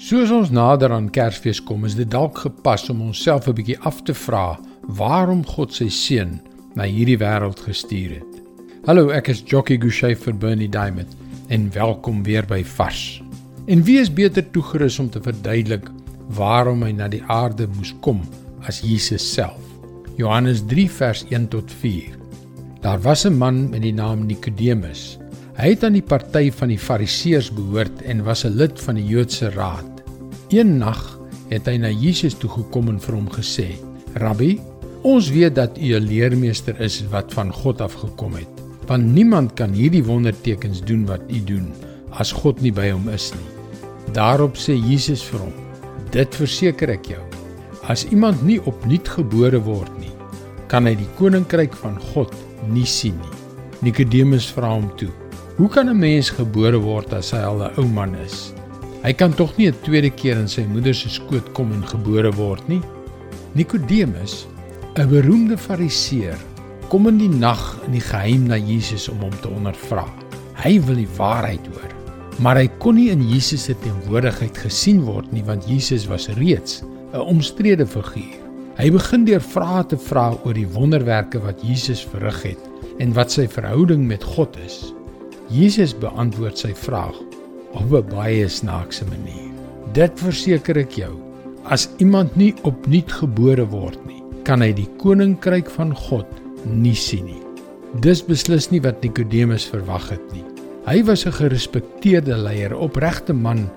Soos ons nader aan Kersfees kom, is dit dalk gepas om onsself 'n bietjie af te vra waarom God sy seun na hierdie wêreld gestuur het. Hallo, ek is Jockey Gouchee vir Bernie Diamond en welkom weer by Vars. En wie is beter toegerus om te verduidelik waarom hy na die aarde moes kom as Jesus self? Johannes 3 vers 1 tot 4. Daar was 'n man met die naam Nikodemus. Hy het aan die party van die Fariseërs behoort en was 'n lid van die Joodse Raad. Een nag het hy na Jesus toe gekom en vir hom gesê: "Rabbi, ons weet dat u 'n leermeester is wat van God af gekom het, want niemand kan hierdie wondertekens doen wat u doen as God nie by hom is nie." Daarop sê Jesus vir hom: "Dit verseker ek jou, as iemand nie opnuut gebore word nie, kan hy die koninkryk van God nie sien nie." Nikodemus vra hom toe: Hoe kan 'n mens gebore word as hy al 'n ou man is? Hy kan tog nie 'n tweede keer in sy moeder se skoot kom en gebore word nie. Nikodemus, 'n beroemde Fariseer, kom in die nag in die geheim na Jesus om hom te ondervra. Hy wil die waarheid hoor, maar hy kon nie in Jesus se teenwoordigheid gesien word nie want Jesus was reeds 'n omstrede figuur. Hy begin deur vrae te vra oor die wonderwerke wat Jesus verrig het en wat sy verhouding met God is. Jesus beantwoord sy vraag op 'n baie snaakse manier. Dit verseker ek jou, as iemand nie opnuut gebore word nie, kan hy die koninkryk van God nie sien nie. Dis beslis nie wat Nikodemus verwag het nie. Hy was 'n gerespekteerde leier, opregte man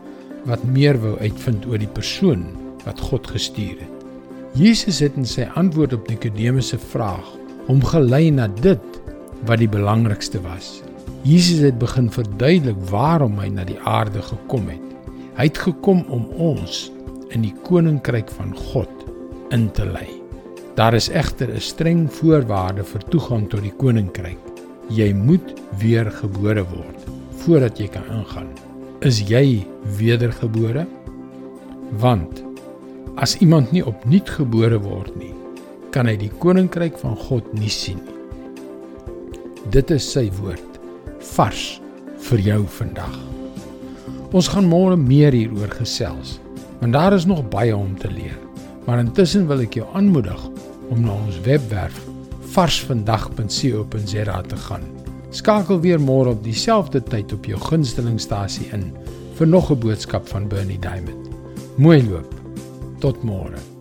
wat meer wou uitvind oor die persoon wat God gestuur het. Jesus het in sy antwoord op Nikodemus se vraag hom gelei na dit wat die belangrikste was. Jesus het begin verduidelik waarom hy na die aarde gekom het. Hy het gekom om ons in die koninkryk van God in te lei. Daar is egter 'n streng voorwaarde vir toegang tot die koninkryk. Jy moet weergebore word voordat jy kan ingaan. Is jy wedergebore? Want as iemand nie opnuut gebore word nie, kan hy die koninkryk van God nie sien nie. Dit is sy woord vars vir jou vandag. Ons gaan môre meer hieroor gesels, want daar is nog baie om te leer. Maar intussen wil ek jou aanmoedig om na ons webwerf varsvandag.co.za te gaan. Skakel weer môre op dieselfde tyd op jou gunstelingstasie in vir nog 'n boodskap van Bernie Diamond. Mooi loop. Tot môre.